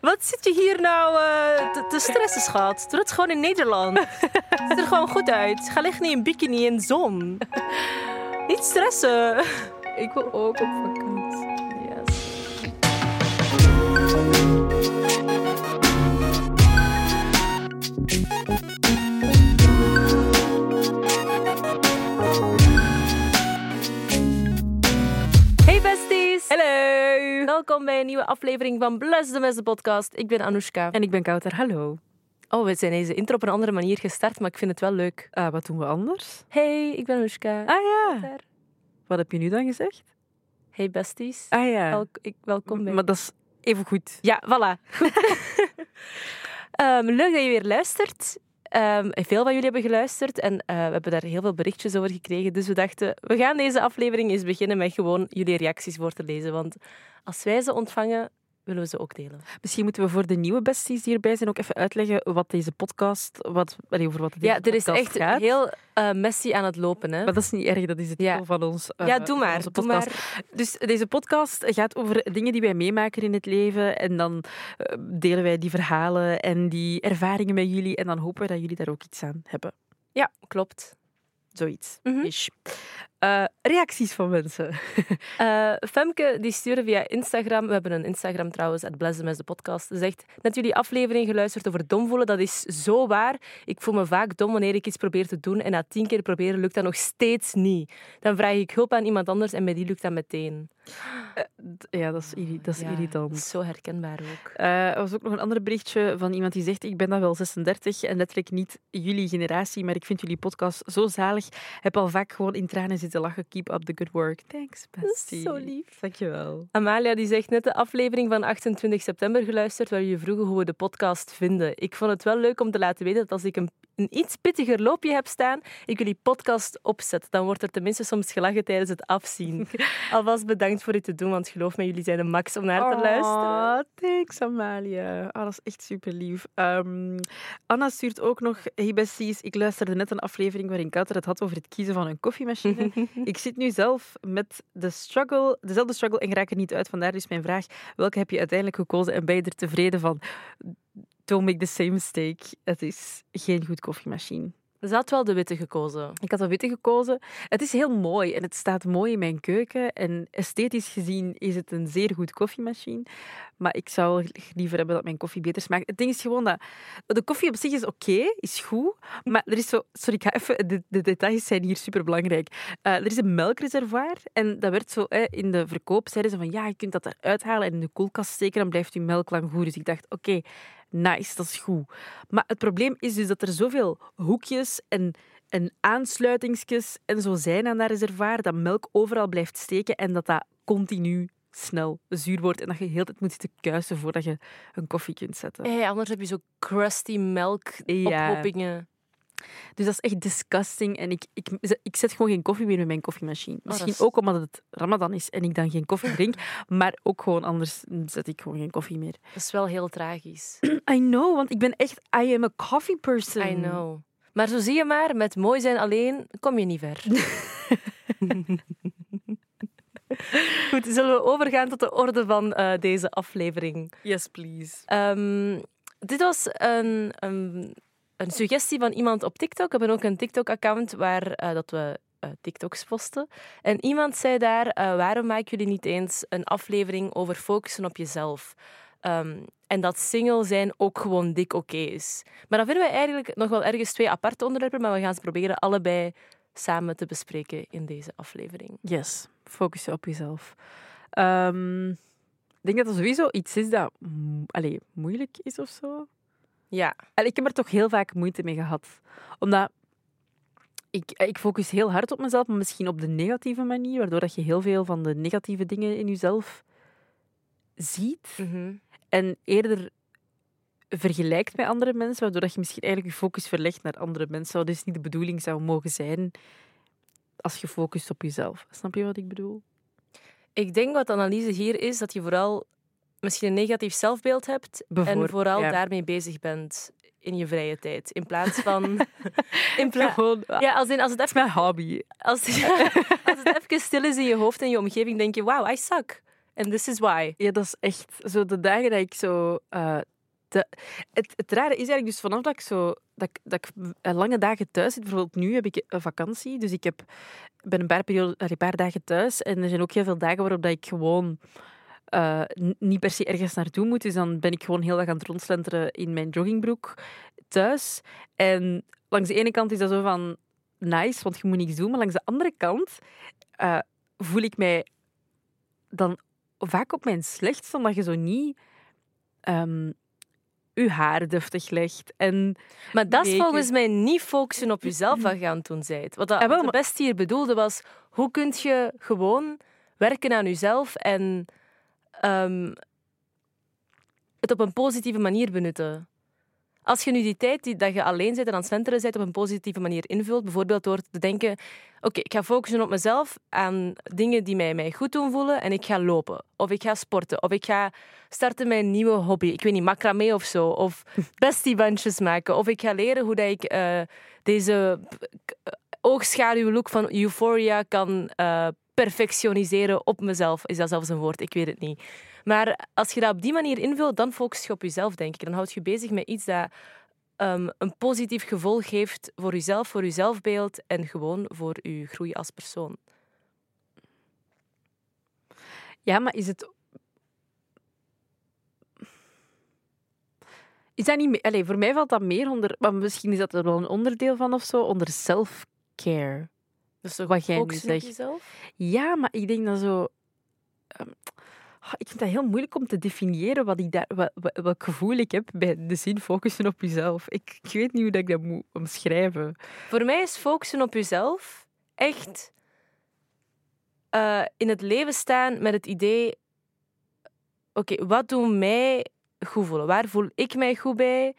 Wat zit je hier nou uh, te, stressen, schat? Doe dat gewoon in Nederland. Het ziet er gewoon goed uit. Ga liggen in bikini in de zon. Niet stressen. Ik wil ook op vakantie. Welkom bij een nieuwe aflevering van Bless de podcast. Ik ben Anoushka. En ik ben Kouter. Hallo. Oh, we zijn deze intro op een andere manier gestart, maar ik vind het wel leuk. Uh, wat doen we anders? Hey, ik ben Anoushka. Ah ja. Wat heb je nu dan gezegd? Hey besties. Ah ja. Wel, ik, welkom bij. Maar dat is even goed. Ja, voilà. um, leuk dat je weer luistert. Um, veel van jullie hebben geluisterd en uh, we hebben daar heel veel berichtjes over gekregen. Dus we dachten, we gaan deze aflevering eens beginnen met gewoon jullie reacties voor te lezen. Want als wij ze ontvangen, willen we ze ook delen. Misschien moeten we voor de nieuwe besties die hierbij zijn ook even uitleggen wat deze podcast, wat, over wat deze Ja, er is echt gaat. heel uh, messy aan het lopen. Hè? Maar dat is niet erg, dat is het ja. van ons. Uh, ja, doe maar, doe maar. Dus deze podcast gaat over dingen die wij meemaken in het leven en dan uh, delen wij die verhalen en die ervaringen met jullie en dan hopen we dat jullie daar ook iets aan hebben. Ja, klopt. Zoiets. Mm -hmm. Uh, reacties van mensen. uh, Femke die stuurde via Instagram, we hebben een Instagram trouwens, het de podcast, zegt net jullie aflevering geluisterd over dom voelen. Dat is zo waar. Ik voel me vaak dom wanneer ik iets probeer te doen en na tien keer proberen lukt dat nog steeds niet. Dan vraag ik hulp aan iemand anders en bij die lukt dat meteen. Uh, ja, dat is, irri dat is ja, irritant. Zo herkenbaar ook. er was ook nog een ander berichtje van iemand die zegt ik ben dan wel 36 en letterlijk niet jullie generatie, maar ik vind jullie podcast zo zalig. Heb al vaak gewoon in tranen zitten lachen. Keep up the good work. Thanks, bestie. Zo lief. Dankjewel. Amalia die zegt net de aflevering van 28 september geluisterd waar je vroegen hoe we de podcast vinden. Ik vond het wel leuk om te laten weten dat als ik een, een iets pittiger loopje heb staan, ik jullie podcast opzet. Dan wordt er tenminste soms gelachen tijdens het afzien. Alvast bedankt voor dit te doen, want geloof me, jullie zijn de max om naar te oh, luisteren. Thanks, Amalia. Oh, dat is echt super lief. Um, Anna stuurt ook nog, hey besties, ik luisterde net een aflevering waarin Kouter het had over het kiezen van een koffiemachine. ik zit nu zelf met de struggle, dezelfde struggle en raak er niet uit. Vandaar dus mijn vraag, welke heb je uiteindelijk gekozen en ben je er tevreden van? Don't make the same mistake. Het is geen goed koffiemachine. Ze had wel de witte gekozen. Ik had de witte gekozen. Het is heel mooi en het staat mooi in mijn keuken. En esthetisch gezien is het een zeer goed koffiemachine. Maar ik zou liever hebben dat mijn koffie beter smaakt. Het ding is gewoon dat de koffie op zich is oké, is goed. Maar er is zo... Sorry, ik ga even... De, de details zijn hier super belangrijk. Uh, er is een melkreservoir en dat werd zo... Eh, in de verkoop zeiden ze van ja, je kunt dat eruit halen en in de koelkast steken, dan blijft je melk lang goed. Dus ik dacht, oké, nice, dat is goed. Maar het probleem is dus dat er zoveel hoekjes en, en aansluitingsjes en zo zijn aan dat reservoir, dat melk overal blijft steken en dat dat continu snel zuur wordt en dat je heel tijd moet zitten kuisen voordat je een koffie kunt zetten. Hey, anders heb je zo crusty melk ophoppingen. Ja. Dus dat is echt disgusting. En ik, ik, ik zet gewoon geen koffie meer met mijn koffiemachine. Misschien oh, is... ook omdat het Ramadan is en ik dan geen koffie drink. maar ook gewoon anders zet ik gewoon geen koffie meer. Dat is wel heel tragisch. I know, want ik ben echt... I am a coffee person. I know. Maar zo zie je maar, met mooi zijn alleen kom je niet ver. Goed, zullen we overgaan tot de orde van uh, deze aflevering? Yes, please. Um, dit was een, een, een, suggestie van iemand op TikTok. We hebben ook een TikTok-account waar uh, dat we uh, TikToks posten. En iemand zei daar, waarom maken jullie niet eens een aflevering over focussen op jezelf? Um, en dat single zijn ook gewoon dik oké is. Maar dan vinden we eigenlijk nog wel ergens twee aparte onderwerpen, maar we gaan ze proberen allebei samen te bespreken in deze aflevering. Yes, focus je op jezelf. Um, ik denk dat er sowieso iets is dat allez, moeilijk is of zo. Ja. Allee, ik heb er toch heel vaak moeite mee gehad. Omdat ik, ik focus heel hard op mezelf, maar misschien op de negatieve manier, waardoor dat je heel veel van de negatieve dingen in jezelf ziet. Mm -hmm. En eerder vergelijkt met andere mensen, waardoor dat je misschien eigenlijk je focus verlegt naar andere mensen. Wat dus niet de bedoeling zou mogen zijn als je focust op jezelf. Snap je wat ik bedoel? Ik denk wat de analyse hier is, dat je vooral misschien een negatief zelfbeeld hebt en vooral ja. daarmee bezig bent in je vrije tijd. In plaats van... in pla Gewoon, ja, als, in, als het even... mijn hobby. Als, als het even stil is in je hoofd en je omgeving, denk je, wauw, I suck. And this is why. Ja, dat is echt zo de dagen dat ik zo. eh, het, het rare is eigenlijk dus vanaf dat ik zo. Dat, ik- dat ik eh, lange dagen thuis zit. Bijvoorbeeld nu heb ik een vakantie. Dus ik heb, ben een paar, periode, een paar dagen thuis. En er zijn ook heel veel dagen waarop dat ik gewoon. Eh, niet per se ergens naartoe moet. Dus dan ben ik gewoon heel dag aan het rondslenteren in mijn joggingbroek thuis. En langs de ene kant is dat zo van nice, want je moet niks doen. Maar langs de andere kant eh, voel ik mij dan vaak op mijn slechtst, omdat je zo niet ehm je haar deftig legt. En Maar dat is volgens mij niet focussen op jezelf wat je aan het doen bent. Wat dat Ah, wel, de beste hier bedoelde was, hoe kun je gewoon werken aan jezelf en ehm, het op een positieve manier benutten. Als je nu die tijd die, dat je alleen bent en aan het slenteren bent op een positieve manier invult, bijvoorbeeld door te denken, oké, ik ga focussen op mezelf, aan dingen die mij, mij goed doen voelen en ik ga lopen. Of ik ga sporten. Of ik ga starten met een nieuwe hobby. Ik weet niet, macramé of zo. Of bestiebandjes maken. Of ik ga leren hoe dat ik eh, deze oogschaduwlook van Euphoria kan eh, perfectioniseren op mezelf. Is dat zelfs een woord? Ik weet het niet. Maar als je dat op die manier invult, dan focus je op jezelf, denk ik. Dan houd je bezig met iets dat ehm, een positief gevolg heeft voor jezelf, voor je zelfbeeld en gewoon voor je groei als persoon. ja, maar is het. Is dat niet voor mij valt dat meer onder... Maar misschien is dat er wel een onderdeel van of zo, onder self-care. Dus toch Wat jij nu focussen op zegt. jezelf? Ja, maar ik denk dat zo... ehm, ah, ik vind dat heel moeilijk om te definiëren wat ik daar, wat- welk gevoel ik heb bij de zin focussen op jezelf. Ik, ik weet niet hoe dat ik dat moet omschrijven. Voor mij is focussen op jezelf echt eh, in het leven staan met het idee: oké, wat doet mij goed voelen? Waar voel ik mij goed bij?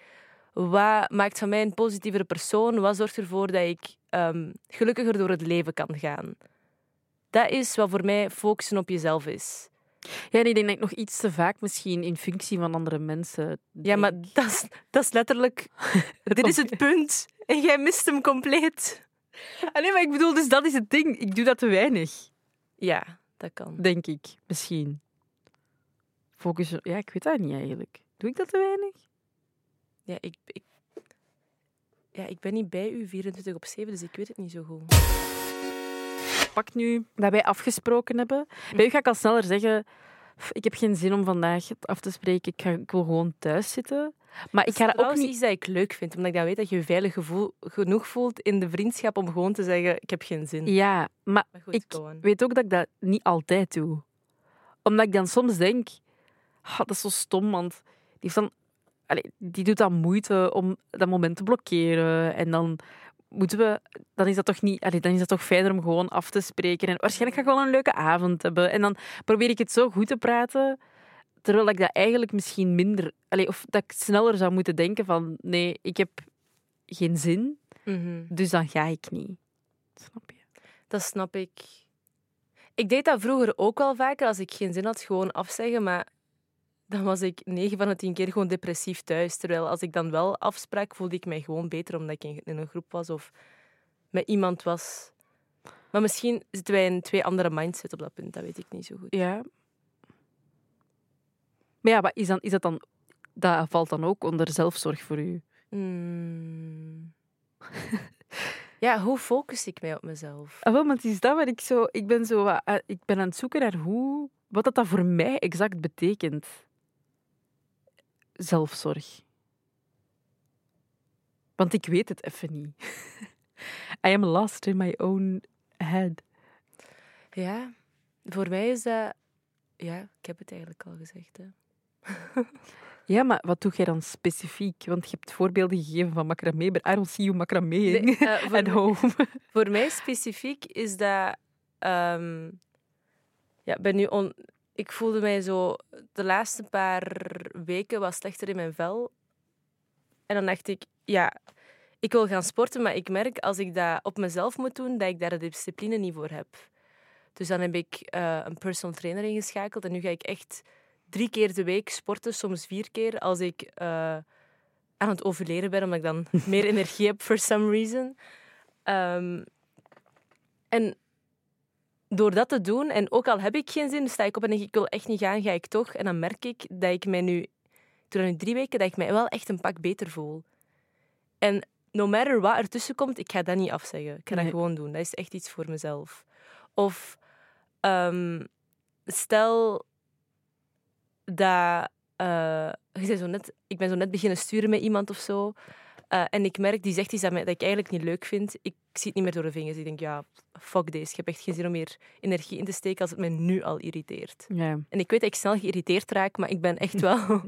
Wat maakt van mij een positievere persoon? Wat zorgt ervoor dat ik ehm, gelukkiger door het leven kan gaan? Dat is wat voor mij focussen op jezelf is. Ja, en ik denk dat ik nog iets te vaak misschien in functie van andere mensen Ja, maar dat is, dat is letterlijk. Dit is het punt. En jij mist hem compleet. Ah, nee, maar ik bedoel, dus dat is het ding. Ik doe dat te weinig, Ja, dat kan. denk ik. Misschien. Focussen... Ja, ik weet dat niet eigenlijk. Doe ik dat te weinig? Ja, ik, ik, ja, ik ben niet bij u 24 op 7, dus ik weet het niet zo goed. Pak nu dat wij afgesproken hebben. Bij u ga ik al sneller zeggen... "Pff, Ik heb geen zin om vandaag het af te spreken. Ik, ga, ik wil gewoon thuis zitten. Maar ik ga dat ook niet... iets dat ik leuk vind, omdat ik dan weet dat je je veilig gevoel, genoeg voelt in de vriendschap om gewoon te zeggen, ik heb geen zin. Ja, maar Maar goed, ik weet ook dat ik dat niet altijd doe. Omdat ik dan soms denk... "Ah, dat is zo stom, want die, heeft dan, allee, die doet dan moeite om dat moment te blokkeren. En dan moeten we... Dan is dat toch niet... Allee, dan is dat toch fijner om gewoon af te spreken. En waarschijnlijk ga ik wel een leuke avond hebben. En dan probeer ik het zo goed te praten... Terwijl ik dat eigenlijk misschien minder... Allee, of dat ik sneller zou moeten denken van... Nee, ik heb geen zin, Mhm. dus dan ga ik niet. Snap je? Dat snap ik. Ik deed dat vroeger ook wel vaker, als ik geen zin had, gewoon afzeggen, maar dan was ik 9 van de 10 keer gewoon depressief thuis. Terwijl als ik dan wel afsprak, voelde ik mij gewoon beter omdat ik in- een groep was of met iemand was. Maar misschien zitten wij in twee andere mindset op dat punt, dat weet ik niet zo goed. Ja. Maar ja, maar is, dan, is dat dan... Dat valt dan ook onder zelfzorg voor u. Hmm. Ja, hoe focus ik mij op mezelf? Ah, wel, het is dat wat ik zo... Ik ben, zo, ah, ik ben aan het zoeken naar hoe... Wat dat, dat voor mij exact betekent. Zelfzorg. Want ik weet het even niet. I am lost in my own head. Ja, voor mij is dat... Ja, ik heb het eigenlijk al gezegd. Hè. Ja, maar wat doe jij dan specifiek? Want je hebt voorbeelden gegeven van macramé, but I don't see you macramé Nee, eh, voor at mij- home. Voor mij specifiek is dat. ehm, ja, ik ben nu on, ik voelde mij zo de laatste paar weken wat slechter in mijn vel. En dan dacht ik, ja, ik wil gaan sporten, maar ik merk als ik dat op mezelf moet doen, dat ik daar de discipline niet voor heb. Dus dan heb ik eh, een personal trainer ingeschakeld en nu ga ik echt drie keer de week sporten, soms vier keer, als ik eh, aan het overleren ben, omdat ik dan meer energie heb for some reason. Ehm, en door dat te doen, en ook al heb ik geen zin, sta ik op en denk ik, ik wil echt niet gaan, ga ik toch. En dan merk ik dat ik mij nu, door nu drie weken, dat ik mij wel echt een pak beter voel. En no matter wat ertussen komt, ik ga dat niet afzeggen. Ik ga dat gewoon doen. Dat is echt iets voor mezelf. Of ehm, stel dat je zei zo net, ik ben zo net beginnen sturen met iemand of zo. Eh, en ik merk, die zegt iets dat, dat ik eigenlijk niet leuk vind. Ik zie het niet meer door de vingers. Ik denk, ja, fuck deze. Ik heb echt geen zin om meer energie in te steken als het mij nu al irriteert. Ja. En ik weet dat ik snel geïrriteerd raak, maar ik ben echt wel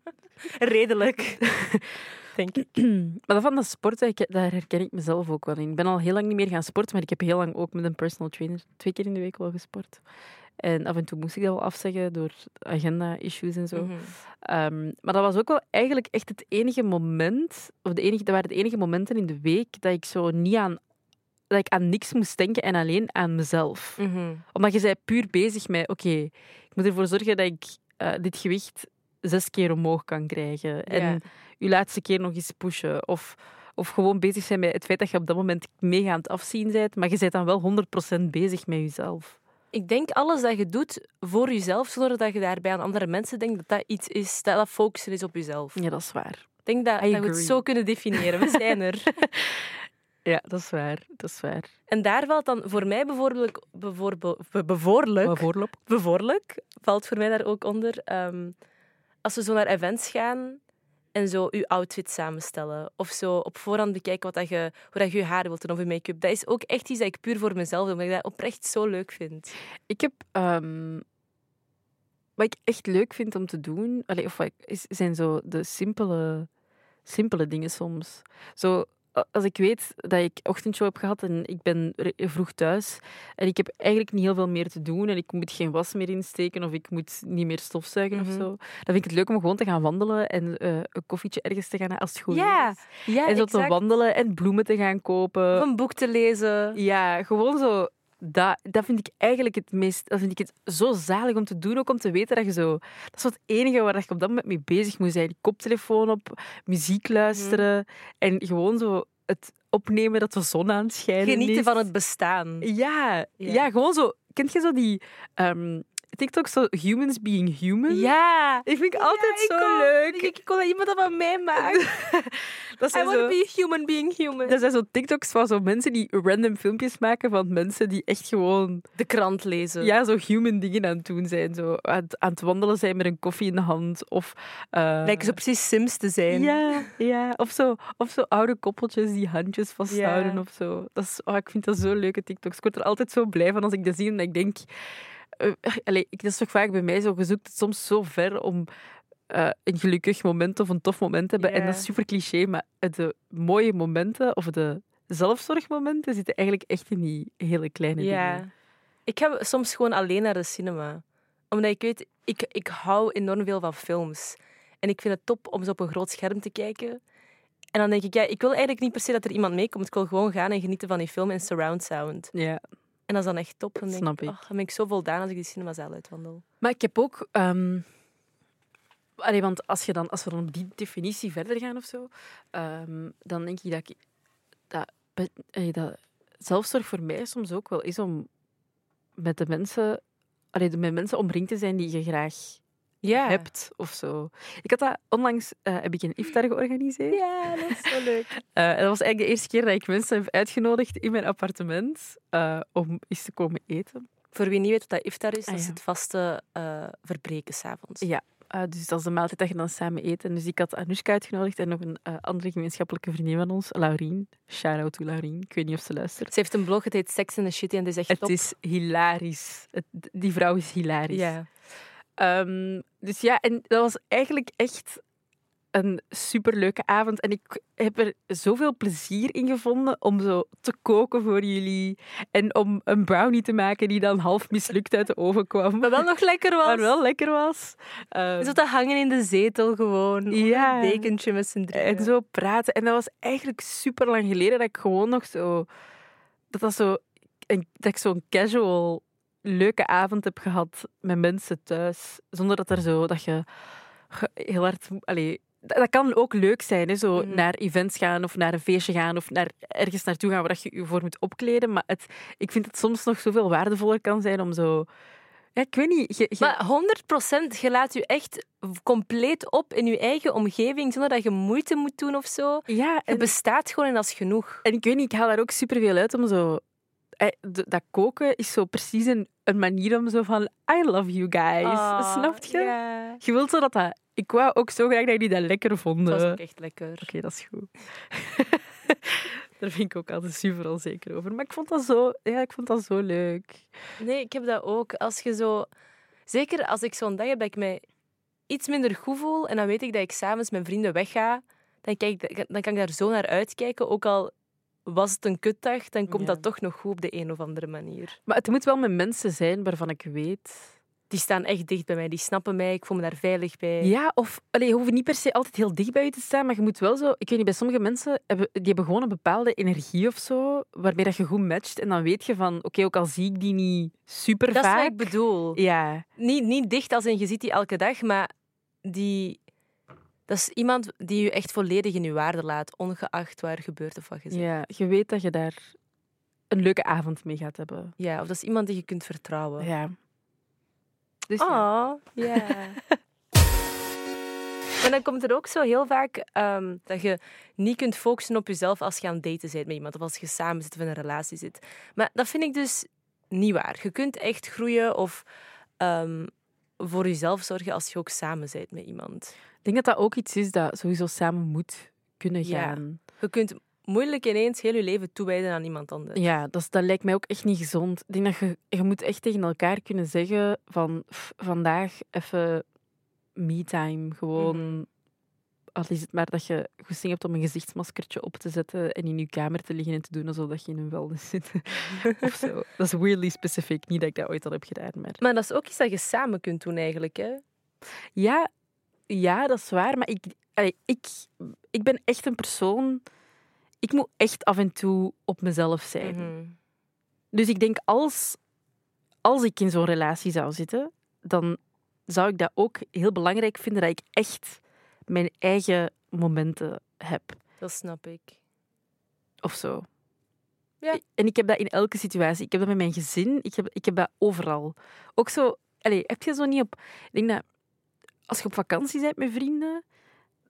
redelijk. Denk ik. Maar dat van dat sporten, daar herken ik mezelf ook wel in. Ik ben al heel lang niet meer gaan sporten, maar ik heb heel lang ook met een personal trainer twee keer in de week wel gesport. En af en toe moest ik dat wel afzeggen door agenda-issues en zo. Mhm. Ehm, maar dat was ook wel eigenlijk echt het enige moment, of de enige, dat waren de enige momenten in de week dat ik zo niet aan, dat ik aan niks moest denken en alleen aan mezelf. Mhm. Omdat je zei puur bezig met, oké, ik moet ervoor zorgen dat ik eh, dit gewicht zes keer omhoog kan krijgen. En je laatste keer nog eens pushen. Of, of gewoon bezig zijn met het feit dat je op dat moment mega aan het afzien bent, maar je bent dan wel 100% bezig met jezelf. Ik denk alles dat je doet voor jezelf, zonder dat je daarbij aan andere mensen denkt, dat dat iets is, dat dat focussen is op jezelf. Ja, dat is waar. Ik denk dat, dat we het zo kunnen definiëren. We zijn er. Ja, dat is waar. Dat is waar. En daar valt dan voor mij bijvoorbeeld, bijvoorbeeld, be- bijvoorbeeld, bijvoorbeeld valt voor mij daar ook onder, ehm, als we zo naar events gaan en zo je outfit samenstellen. Of zo op voorhand bekijken wat dat je, hoe dat je je haar wilt doen of je make-up. Dat is ook echt iets dat ik puur voor mezelf doe, omdat ik dat oprecht zo leuk vind. Ik heb... ehm, wat ik echt leuk vind om te doen, of wat zijn zo de simpele, simpele dingen soms. Zo, als ik weet dat ik ochtendshow heb gehad en ik ben vroeg thuis en ik heb eigenlijk niet heel veel meer te doen en ik moet geen was meer insteken of ik moet niet meer stofzuigen Mhm. of zo, dan vind ik het leuk om gewoon te gaan wandelen en eh, een koffietje ergens te gaan halen als het goed Ja, is. ja En zo te wandelen en bloemen te gaan kopen. Of een boek te lezen. Ja, gewoon zo. Dat, dat vind ik eigenlijk het meest. Dat vind ik het zo zalig om te doen. Ook om te weten dat je zo. Dat is wat het enige waar je op dat moment mee bezig moet zijn. Koptelefoon op, muziek luisteren. En gewoon zo het opnemen dat de zon aan het schijnen Genieten is. van het bestaan. Ja, Ja. ja. gewoon zo. Kent je zo die ehm TikTok, zo humans being human? Ja. Ik vind ik altijd Ja, ik zo leuk. Ik, ik wil dat iemand dat van mij maakt. Dat I zijn want to zo... be human being human. Dat zijn zo TikToks van zo mensen die random filmpjes maken van mensen die echt gewoon De krant lezen. ja, zo human dingen aan het doen zijn. Zo aan, het- aan het wandelen zijn met een koffie in de hand. Of, eh, Lijken zo precies Sims te zijn. Ja, ja. Of, zo, of zo oude koppeltjes die handjes vasthouden Ja. of zo. Dat is, oh, ik vind dat zo leuke TikToks. Ik word er altijd zo blij van als ik dat zie. En ik denk... allee, ik, dat is toch vaak bij mij zo. Je zoekt het soms zo ver om eh, een gelukkig moment of een tof moment te hebben. En dat is super cliché, maar de mooie momenten of de zelfzorgmomenten zitten eigenlijk echt in die hele kleine Ja. dingen. Ik ga soms gewoon alleen naar de cinema. Omdat ik weet, ik, ik hou enorm veel van films. En ik vind het top om zo op een groot scherm te kijken. En dan denk ik, ja, ik wil eigenlijk niet per se dat er iemand meekomt. Ik wil gewoon gaan en genieten van die film in surround sound. Ja. En dat is dan echt top. Dan denk Snap ik, ik. oh, dan ben ik zo voldaan als ik die cinemazaal uitwandel. Maar ik heb ook... ehm, allee, want als, je dan, als we dan op die definitie verder gaan of zo, ehm, dan denk ik dat, ik dat, allee, dat zelfzorg voor mij soms ook wel is om met de mensen, allee, met mensen omringd te zijn die je graag Ja. hebt of zo. Ik had dat onlangs eh, heb ik een iftar georganiseerd. Ja, dat is zo leuk. En dat was eigenlijk de eerste keer dat ik mensen heb uitgenodigd in mijn appartement eh, om eens te komen eten. Voor wie niet weet wat dat iftar is, Ah, dat is ja. het vaste verbreken s'avonds. Ja. Dus dat is de maaltijd dat je dan samen eet. En dus ik had Anoushka uitgenodigd en nog een andere gemeenschappelijke vriendin van ons, Laurien. Shout-out to Laurien. Ik weet niet of ze luistert. Ze heeft een blog, het heet Sex in the Shitty en is echt Het top. is hilarisch. Het- die vrouw is hilarisch. Ja. Ehm, dus ja, en dat was eigenlijk echt een superleuke avond. En ik heb er zoveel plezier in gevonden om zo te koken voor jullie. En om een brownie te maken die dan half mislukt uit de oven kwam. Maar wel nog lekker was. Maar wel lekker was. Ehm, Zo te hangen in de zetel gewoon. Ja. Een dekentje met z'n drieën. En zo praten. En dat was eigenlijk super lang geleden dat ik gewoon nog zo. Dat, dat, zo dat ik zo'n casual leuke avond heb gehad met mensen thuis. Zonder dat er zo. dat je heel hard. Allee, dat, kan ook leuk zijn, hè? zo Mhm. naar events gaan of naar een feestje gaan of naar ergens naartoe gaan waar dat je je voor moet opkleden. Maar het, ik vind het soms nog zoveel waardevoller kan zijn om zo... Ja, ik weet niet. Je, je- Maar 100% je laat je echt compleet op in je eigen omgeving zonder dat je moeite moet doen of zo. ja, Je en, bestaat gewoon en dat is genoeg. en ik weet niet, ik haal daar ook superveel uit om zo... eh, Dat koken is zo precies een, een manier om zo van... I love you guys. Ah, Snap je? Je wilt zo dat dat... Ik wou ook zo graag dat jullie dat lekker vonden. Dat was Oké, ook echt lekker. dat is goed. Daar vind ik ook altijd super onzeker over. Maar ik vond dat zo, ja, ik vond dat zo leuk. Nee, ik heb dat ook. Als je zo... Zeker als ik zo'n dag heb dat ik mij iets minder goed voel en dan weet ik dat ik s'avonds met vrienden wegga, dan, kijk, dan kan ik daar zo naar uitkijken. Ook al was het een kutdag, dan komt Ja. dat toch nog goed op de een of andere manier. Maar het moet wel met mensen zijn waarvan ik weet. Die staan echt dicht bij mij. Die snappen mij. Ik voel me daar veilig bij. Ja, of allee, je hoeft niet per se altijd heel dicht bij je te staan, maar je moet wel zo. Ik weet niet, bij sommige mensen hebben die hebben gewoon een bepaalde energie of zo, waarmee dat je goed matcht. En dan weet je van, oké, ook al zie ik die niet super dat is vaak. wat ik bedoel. Ja, Niet, niet dicht als in je ziet die elke dag, maar die... Dat is iemand die je echt volledig in je waarde laat, ongeacht waar gebeurt of wat je zegt. ja, je weet dat je daar een leuke avond mee gaat hebben. Ja, of dat is iemand die je kunt vertrouwen. Ja. Dus ja. Oh, ja. En dan komt er ook zo heel vaak ehm, dat je niet kunt focussen op jezelf als je aan het daten bent met iemand of als je samen zit of in een relatie zit. Maar dat vind ik dus niet waar. Je kunt echt groeien of ehm, voor jezelf zorgen als je ook samen bent met iemand. Ik denk dat dat ook iets is dat sowieso samen moet kunnen Ja. gaan. Je kunt moeilijk ineens heel je leven toewijden aan iemand anders. Ja, dat, is- dat lijkt mij ook echt niet gezond. Ik denk dat je, je moet echt tegen elkaar kunnen zeggen van "Pff, vandaag even me-time. Gewoon, Mhm. al is het maar dat je goesting hebt om een gezichtsmaskertje op te zetten en in je kamer te liggen en te doen alsof dat je in een wellness zit. of zo. Dat is weirdly specific. Niet dat ik dat ooit al heb gedaan, maar... Maar dat is ook iets dat je samen kunt doen eigenlijk. Hè? Ja, ja, dat is waar. Maar ik, allee, ik, ik ben echt een persoon... Ik moet echt af en toe op mezelf zijn. Mhm. Dus ik denk, als, als ik in zo'n relatie zou zitten, dan zou ik dat ook heel belangrijk vinden dat ik echt mijn eigen momenten heb. Dat snap ik. Of zo. Ja. En ik heb dat in elke situatie. Ik heb dat met mijn gezin. Ik heb, ik heb dat overal. Ook zo... Allee, heb je zo niet op... Ik denk dat als je op vakantie bent met vrienden,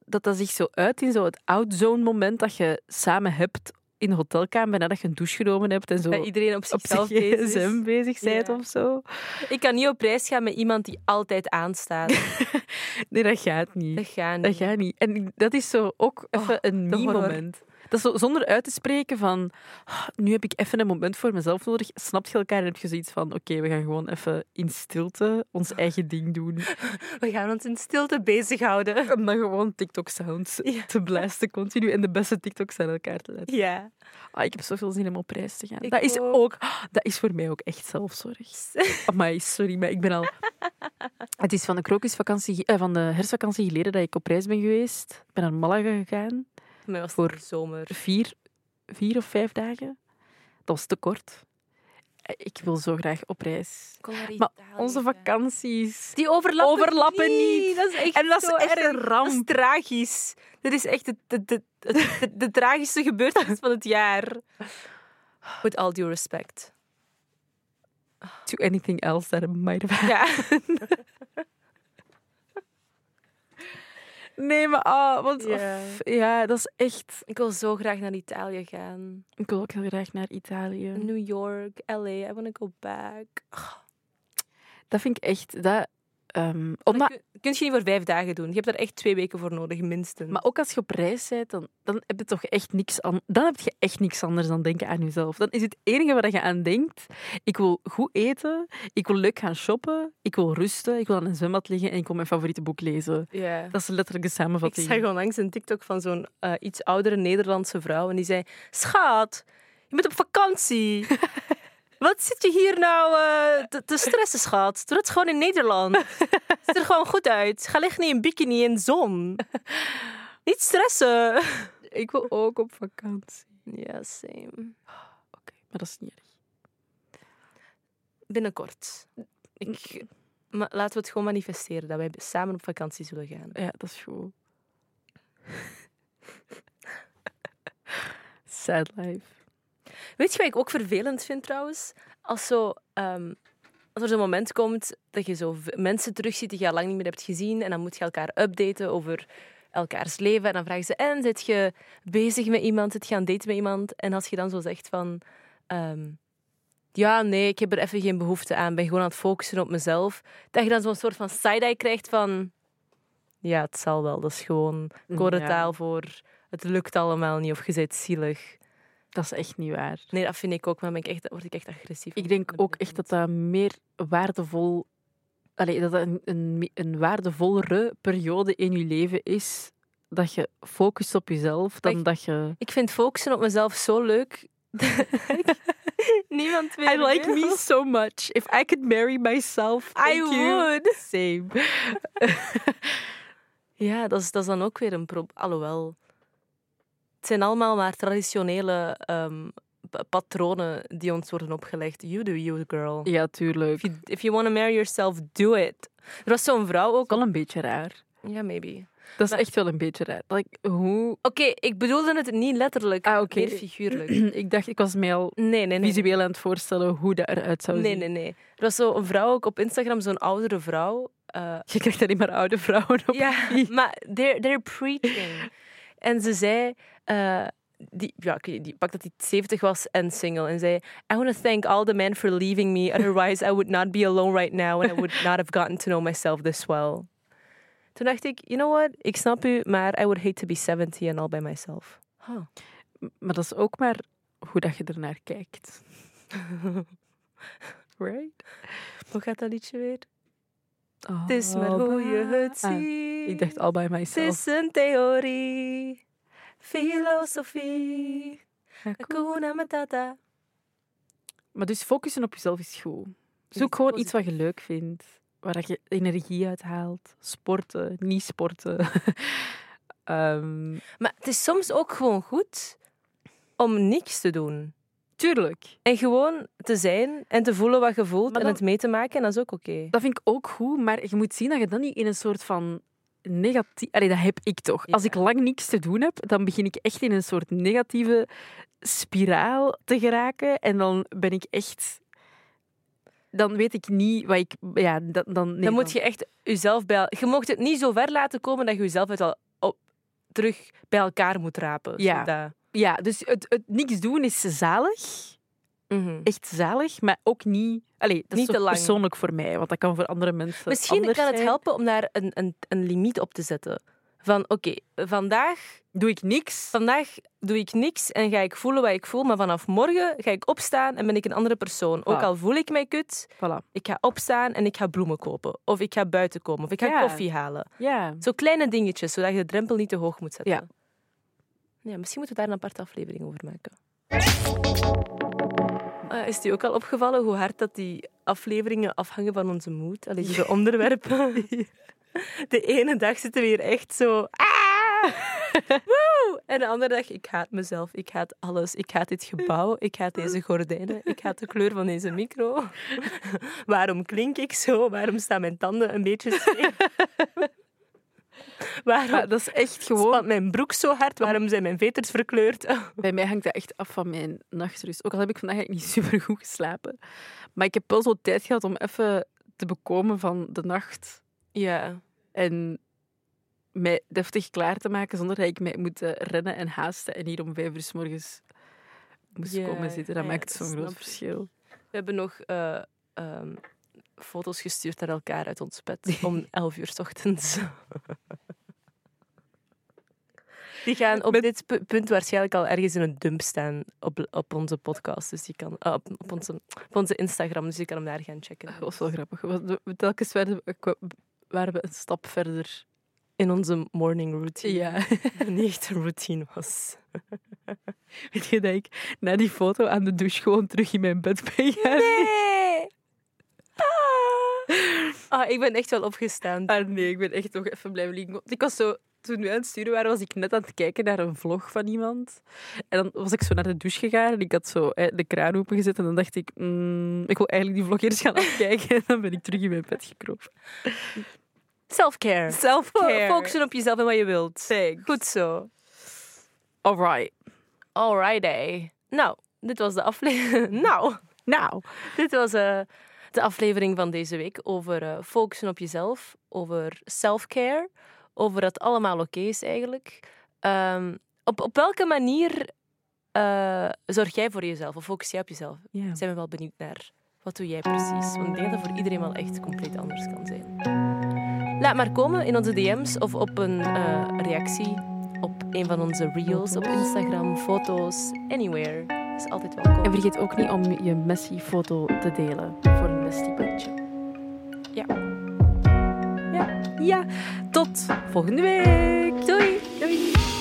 dat dat zich zo uit in zo het outzone moment dat je samen hebt in de hotelkamer nadat je een douche genomen hebt en zo Dat iedereen op zichzelf zijn bezig bezig bent Ja. of zo. Ik kan niet op reis gaan met iemand die altijd aanstaat. Nee, dat gaat niet. Dat gaat niet. Dat gaat niet. En dat is zo ook even Oh, een de horror. Dat is zo, zonder uit te spreken van, "Ah, nu heb ik even een moment voor mezelf nodig. Snap je elkaar en heb je zoiets van, oké, we gaan gewoon even in stilte ons eigen ding doen. We gaan ons in stilte bezighouden. Om dan gewoon TikTok-sounds Ja. te blasten continu en de beste TikToks aan elkaar te laten. Ja. Ah, ik heb zoveel zin om op reis te gaan. Ik dat is ook. ook, dat is voor mij ook echt zelfzorg. Amai, sorry, maar ik ben al... Het is van de krokusvakantie, eh, van de herfstvakantie geleden dat ik op reis ben geweest. Ik ben naar Malaga gegaan. Voor mij was het Voor- de zomer. Vier, vier of vijf dagen. Dat was te kort. Eh, Ik wil zo graag op reis. Maar onze vakanties... Die overlappen, Overlappen niet. Dat is echt En dat is zo echt erg. een ramp. Dat is tragisch. Dit is echt de, de, de, de, de, de tragische gebeurtenis van het jaar. With all due respect. To anything else that it might have Ja. Nee, maar ah, want, Ja. of- ja, dat is echt... Ik wil zo graag naar Italië gaan. Ik wil ook heel graag naar Italië. New York, LA. I want to go back. Dat vind ik echt... Dat, Dat omdat, kun, kun je niet voor vijf dagen doen. Je hebt er echt twee weken voor nodig, minstens. maar ook als je op reis bent, dan, dan heb je toch echt niks aan, Dan heb je echt niks anders dan denken aan jezelf. Dan is het enige waar je aan denkt... Ik wil goed eten, ik wil leuk gaan shoppen, ik wil rusten, ik wil aan een zwembad liggen en ik wil mijn favoriete boek lezen. ja. Dat is letterlijk de Ik samenvatting. zag onlangs een TikTok van zo'n eh, iets oudere Nederlandse vrouw en die zei: Schat, je bent op vakantie. Wat zit je hier nou eh, te, te stressen, schat? Doe het gewoon in Nederland. Ziet er gewoon goed uit. Ga liggen in een bikini in de zon. Niet stressen. Ik wil ook op vakantie. Ja, same. Oké, maar dat is niet erg. Binnenkort. Ik, maar laten we het gewoon manifesteren dat wij samen op vakantie zullen gaan. Ja, dat is goed. Sad life. Weet je wat ik ook vervelend vind trouwens? Als, zo, ehm, als er zo'n moment komt dat je zo mensen terugziet die je al lang niet meer hebt gezien en dan moet je elkaar updaten over elkaars leven en dan vragen ze en zit je bezig met iemand, zit je aan het daten met iemand? En als je dan zo zegt van ehm, ja, nee, ik heb er even geen behoefte aan, ben gewoon aan het focussen op mezelf, dat je dan zo'n soort van side-eye krijgt van ja, het zal wel, dat is gewoon codetaal voor het lukt allemaal niet of je bent zielig. Dat is echt niet waar. Nee, dat vind ik ook, maar ben ik echt, word ik echt agressief. Ik denk ook echt dat dat meer waardevol... Allee, dat dat een, een, een waardevollere periode in je leven is dat je focust op jezelf dan ik- dat je... Ik vind focussen op mezelf zo leuk. Niemand meer I like wil. me so much. If I could marry myself, I you. would. Same. Ja, dat is, dat is dan ook weer een probleem. Alhoewel, zijn allemaal maar traditionele ehm, pa- patronen die ons worden opgelegd. You do you, girl. Ja, tuurlijk. If you, if you want to marry yourself, do it. Er was zo'n vrouw ook. Wel een beetje raar. Ja, maybe. Dat is Maar- echt wel een beetje raar. Like, hoe... Oké, ik bedoelde het niet letterlijk, Ah, meer figuurlijk. ik dacht, ik was mij al Nee, nee, nee. visueel aan het voorstellen hoe dat eruit zou Nee, zien. nee, nee. Er was zo een vrouw ook op Instagram, zo'n oudere vrouw. eh, Je krijgt alleen maar oude vrouwen op. Ja, maar they're, they're preaching. En ze zei, eh, die, ja, die pak dat hij 70 was en single. En zei, I want to thank all the men for leaving me. Otherwise, I would not be alone right now. And I would not have gotten to know myself this well. Toen dacht ik, you know what? Ik snap u, maar I would hate to be 70 and all by myself. Huh. Maar dat is ook maar hoe dat je ernaar kijkt. Right? Hoe gaat dat liedje weer? Oh, Het is maar hoe je het Ah, ziet. ik dacht all by Het myself. is een theorie. Filosofie. Hakuna Matata. Maar dus focussen op jezelf is goed. Zoek gewoon iets wat je leuk vindt. Waar dat je energie uit haalt. Sporten, niet sporten. Ehm, Maar het is soms ook gewoon goed om niks te doen. tuurlijk. En gewoon te zijn en te voelen wat je voelt en het mee te maken. En dat is ook oké. Dat vind ik ook goed, maar je moet zien dat je dan niet in een soort van negatief... Allee, dat heb ik toch. Als ik lang niks te doen heb, dan begin ik echt in een soort negatieve spiraal te geraken. En dan ben ik echt... Dan weet ik niet wat ik... Ja, dan, dan, nee, dan moet je echt jezelf bij... Je mocht het niet zo ver laten komen dat je jezelf het al op, terug bij elkaar moet rapen. Ja. Zodat- Ja, dus het, het niks doen is zalig. Mhm. Echt zalig, maar ook niet... Allee, dat Niet is te lang. persoonlijk voor mij, want dat kan voor andere mensen Misschien kan het zijn. helpen om daar een, een, een limiet op te zetten. Van oké, vandaag, Doe ik niks? vandaag doe ik niks en ga ik voelen wat ik voel. Maar vanaf morgen ga ik opstaan en ben ik een andere persoon. Ook al voel ik mij kut, Voilà. ik ga opstaan en ik ga bloemen kopen. Of ik ga buiten komen. Of ik ga Ja. koffie halen. Ja. Zo kleine dingetjes, zodat je de drempel niet te hoog moet zetten. Ja. Ja, misschien moeten we daar een aparte aflevering over maken. Eh, is het u ook al opgevallen hoe hard dat die afleveringen afhangen van onze moed? Allee, de onderwerpen. De ene dag zitten we hier echt zo... Ah! Woe! En de andere dag, ik haat mezelf, ik haat alles. Ik haat dit gebouw, ik haat deze gordijnen, ik haat de kleur van deze micro. Waarom klink ik zo? Waarom staan mijn tanden een beetje scheef? Waarom Maar dat is echt gewoon... spant mijn broek zo hard? Waarom zijn mijn veters verkleurd? Bij mij hangt dat echt af van mijn nachtrust. Ook al heb ik vandaag eigenlijk niet super goed geslapen. Maar ik heb wel zo tijd gehad om even te bekomen van de nacht. Ja. En mij deftig klaar te maken zonder dat ik mij moet eh, rennen en haasten. En hier om vijf uur s morgens moest Ja, komen zitten. Dat ja, maakt zo'n groot verschil. We hebben nog eh, ehm, foto's gestuurd naar elkaar uit ons bed om 11 uur 's ochtends. Die gaan op dit pu- punt waarschijnlijk al ergens in een dump staan op, op onze podcast. Dus die kan, ah, op, op, onze, op onze Instagram, dus je kan hem daar gaan checken. Dat was wel grappig. Telkens werden we, waren we een stap verder. In onze morning routine. Ja. Niet echt een routine was. Weet je dat ik na die foto aan de douche gewoon terug in mijn bed ben gaan Nee! Ah. Ik ben echt wel opgestaan. Ah nee, ik ben echt nog even blijven liggen. Ik was zo, toen we aan het sturen waren, was ik net aan het kijken naar een vlog van iemand. En dan was ik zo naar de douche gegaan en ik had zo de kraan opengezet. En dan dacht ik, mm, ik wil eigenlijk die vlog eerst gaan afkijken. En dan ben ik terug in mijn bed gekropen. Self-care. Self-care. Focussen op jezelf en wat je wilt. Thanks. Goed zo. Alright. Alrighty. Nou, dit was de aflevering. nou, Nou, dit was eh, de aflevering van deze week over eh, focussen op jezelf, over self-care, over dat allemaal oké is eigenlijk. Ehm, op, op welke manier eh, zorg jij voor jezelf of focus jij op jezelf? ja. Zijn we wel benieuwd naar. Wat doe jij precies? Want ik denk dat voor iedereen wel echt compleet anders kan zijn. Laat maar komen in onze DM's of op een eh, reactie op een van onze reels op Instagram, foto's, anywhere. Is altijd welkom. En vergeet ook niet om je Messi-foto te delen voor Messi-bandje. Ja. Ja. Ja. Tot volgende week. Doei! Doei.